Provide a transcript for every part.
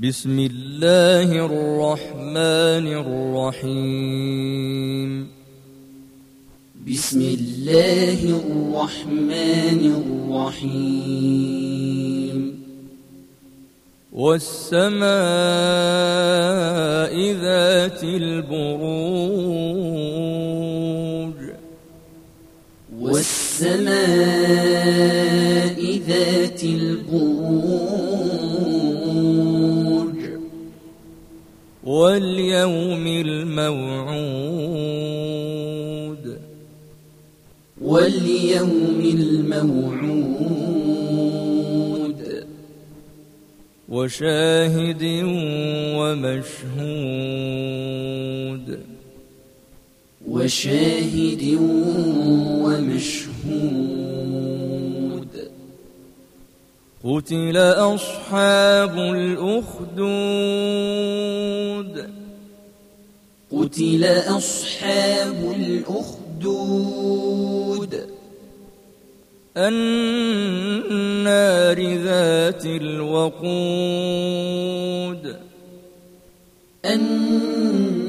بسم الله الرحمن الرحيم. بسم الله الرحمن الرحيم. والسماء ذات البروج. والسماء ذات البروج. واليوم الموعود. واليوم الموعود. وشاهد ومشهود. وشاهد ومشهود. قتل أصحاب الأخدود قتل أصحاب الأخدود النار ذات الوقود النار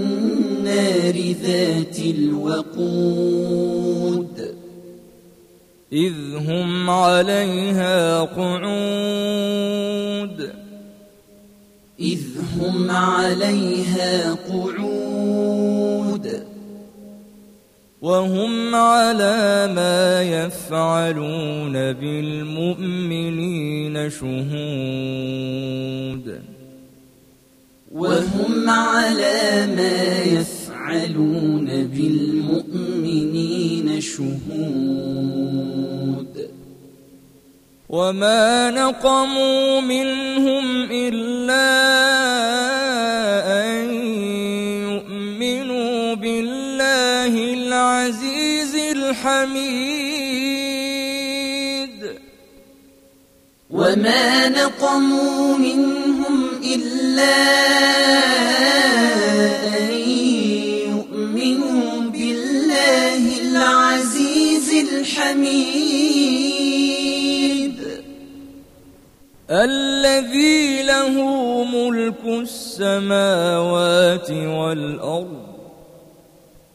ذات الوقود إذ هم عليها قعود. إذ هم عليها قعود. وهم على ما يفعلون بالمؤمنين شهود. وهم على ما يفعلون بالمؤمنين شهود وما نقموا منهم إلا أن يؤمنوا بالله العزيز الحميد وما نقموا منهم إلا له ملك السماوات والأرض.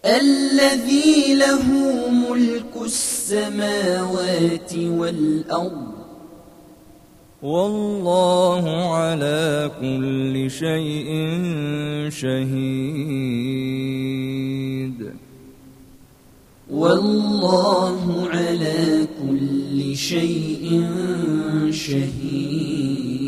الذي له ملك السماوات والأرض. والله على كل شيء شهيد. والله على كل شيء شهيد.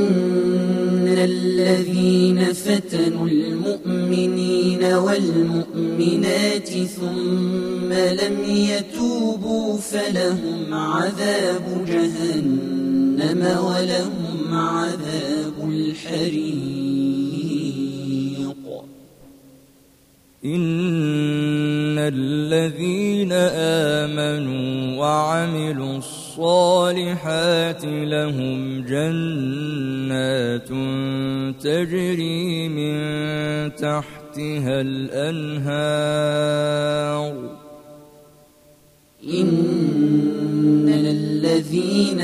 الذين فتنوا المؤمنين والمؤمنات ثم لم يتوبوا فلهم عذاب جهنم ولهم عذاب الحريق. إن الذين آمنوا وعملوا الصالحات لهم جنات تجري من تحتها الأنهار. إن الذين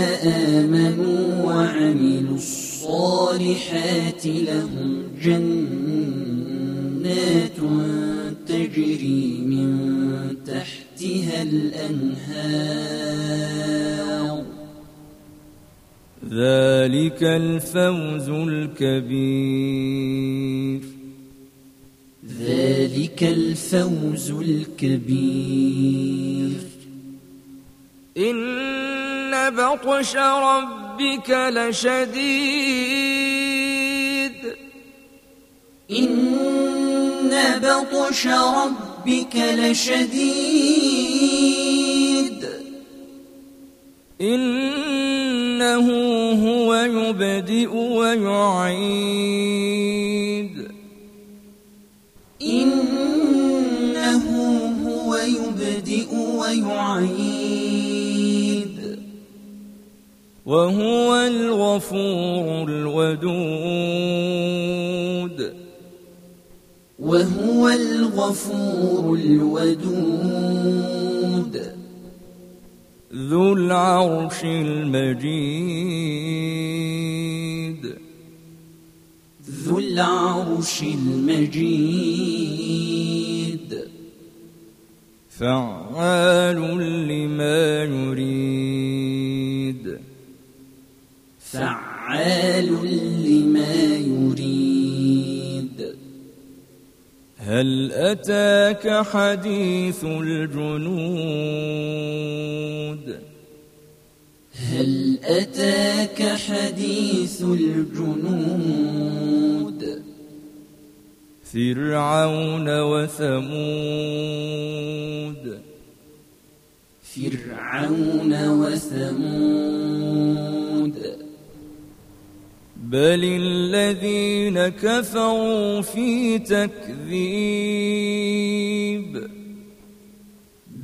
آمنوا وعملوا الصالحات لهم جنات تجري من تحتها الأنهار. ذلك الفوز الكبير. ذلك الفوز الكبير. إن بطش ربك لشديد. إن بطش ربك لشديد. إنه هو يبدئ ويعيد. إنه هو يبدئ ويعيد. وهو الغفور الودود. وهو الغفور الودود. ذو العرش المجيد. ذو العرش المجيد. فعال لما يريد. فعال هل أتاك حديث الجنود؟ هل أتاك حديث الجنود؟ فرعون وثمود. فرعون وثمود. بل الذين كفروا في تكذيب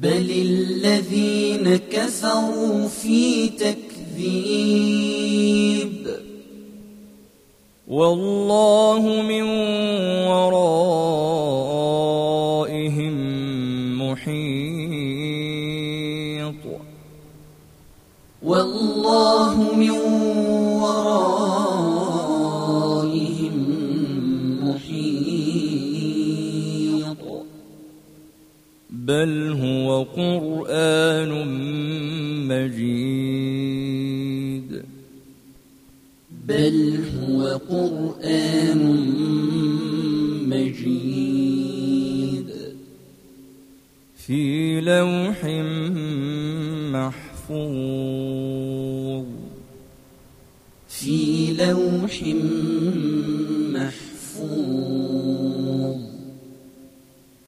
بل الذين كفروا في تكذيب والله من ورائهم محيط والله من ورائهم محيط. بل هو قرآن مجيد. بل هو قرآن مجيد. في لوح محفوظ. في لوح محفوظ.